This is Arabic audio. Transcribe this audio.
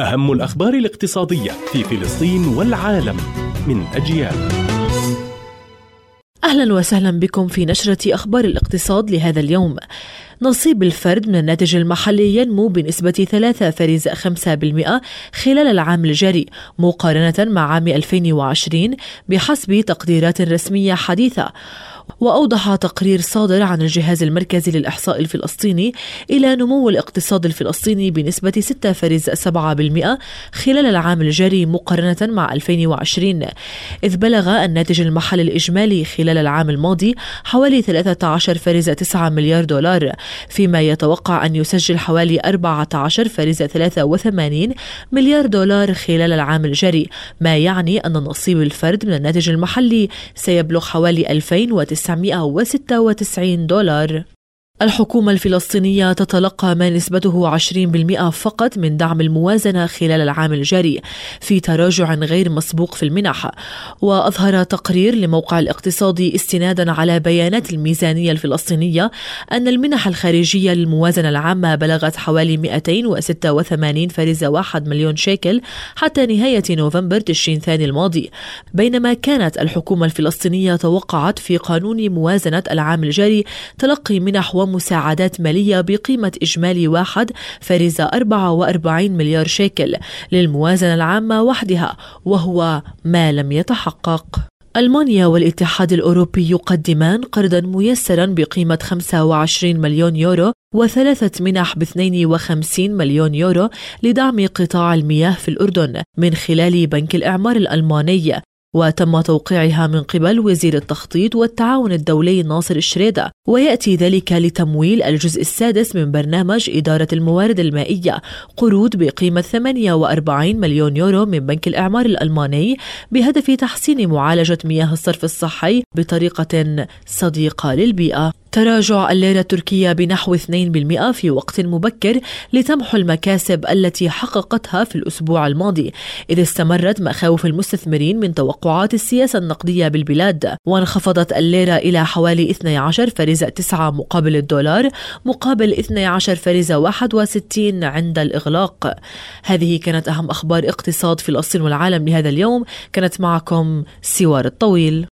أهم الأخبار الاقتصادية في فلسطين والعالم من أجيال. أهلا وسهلا بكم في نشرة أخبار الاقتصاد لهذا اليوم. نصيب الفرد من الناتج المحلي ينمو بنسبة 3.5% خلال العام الجاري مقارنة مع عام 2020 بحسب تقديرات رسمية حديثة. وأوضح تقرير صادر عن الجهاز المركزي للإحصاء الفلسطيني إلى نمو الاقتصاد الفلسطيني بنسبة 6.7% خلال العام الجاري مقارنة مع 2020 إذ بلغ الناتج المحلي الإجمالي خلال العام الماضي حوالي 13.9 مليار دولار. فيما يتوقع أن يسجل حوالي 14.83 مليار دولار خلال العام الجاري ما يعني أن نصيب الفرد من الناتج المحلي. سيبلغ حوالي 2900 996 دولار. الحكومة الفلسطينية تتلقى ما نسبته 20% فقط من دعم الموازنة خلال العام الجاري في تراجع غير مسبوق في المنح. وأظهر تقرير لموقع الاقتصادي استنادا على بيانات الميزانية الفلسطينية أن المنح الخارجية للموازنة العامة بلغت حوالي 286.1 مليون شيكل حتى نهاية نوفمبر تشرين ثاني الماضي. بينما كانت الحكومة الفلسطينية توقعت في قانون موازنة العام الجاري تلقي منح ومساعدات مالية بقيمة إجمالي واحد فرز 44 مليار شيكل للموازنة العامة وحدها وهو ما لم يتحقق. ألمانيا والاتحاد الأوروبي يقدمان قرضا ميسرا بقيمة 25 مليون يورو وثلاثة منح ب 52 مليون يورو لدعم قطاع المياه في الأردن من خلال بنك الإعمار الألماني. وتم توقيعها من قبل وزير التخطيط والتعاون الدولي ناصر الشريدة ويأتي ذلك لتمويل الجزء السادس من برنامج إدارة الموارد المائية قروض بقيمة 48 مليون يورو من بنك الإعمار الألماني بهدف تحسين معالجة مياه الصرف الصحي بطريقة صديقة للبيئة. تراجع الليرة التركية بنحو 2% في وقت مبكر لتمحو المكاسب التي حققتها في الأسبوع الماضي. إذ استمرت مخاوف المستثمرين من توقعات السياسة النقدية بالبلاد. وانخفضت الليرة إلى حوالي 12 فرز 9 مقابل الدولار مقابل 12 فرز 61 عند الإغلاق. هذه كانت أهم أخبار اقتصاد فلسطين والعالم لهذا اليوم. كانت معكم سوار الطويل.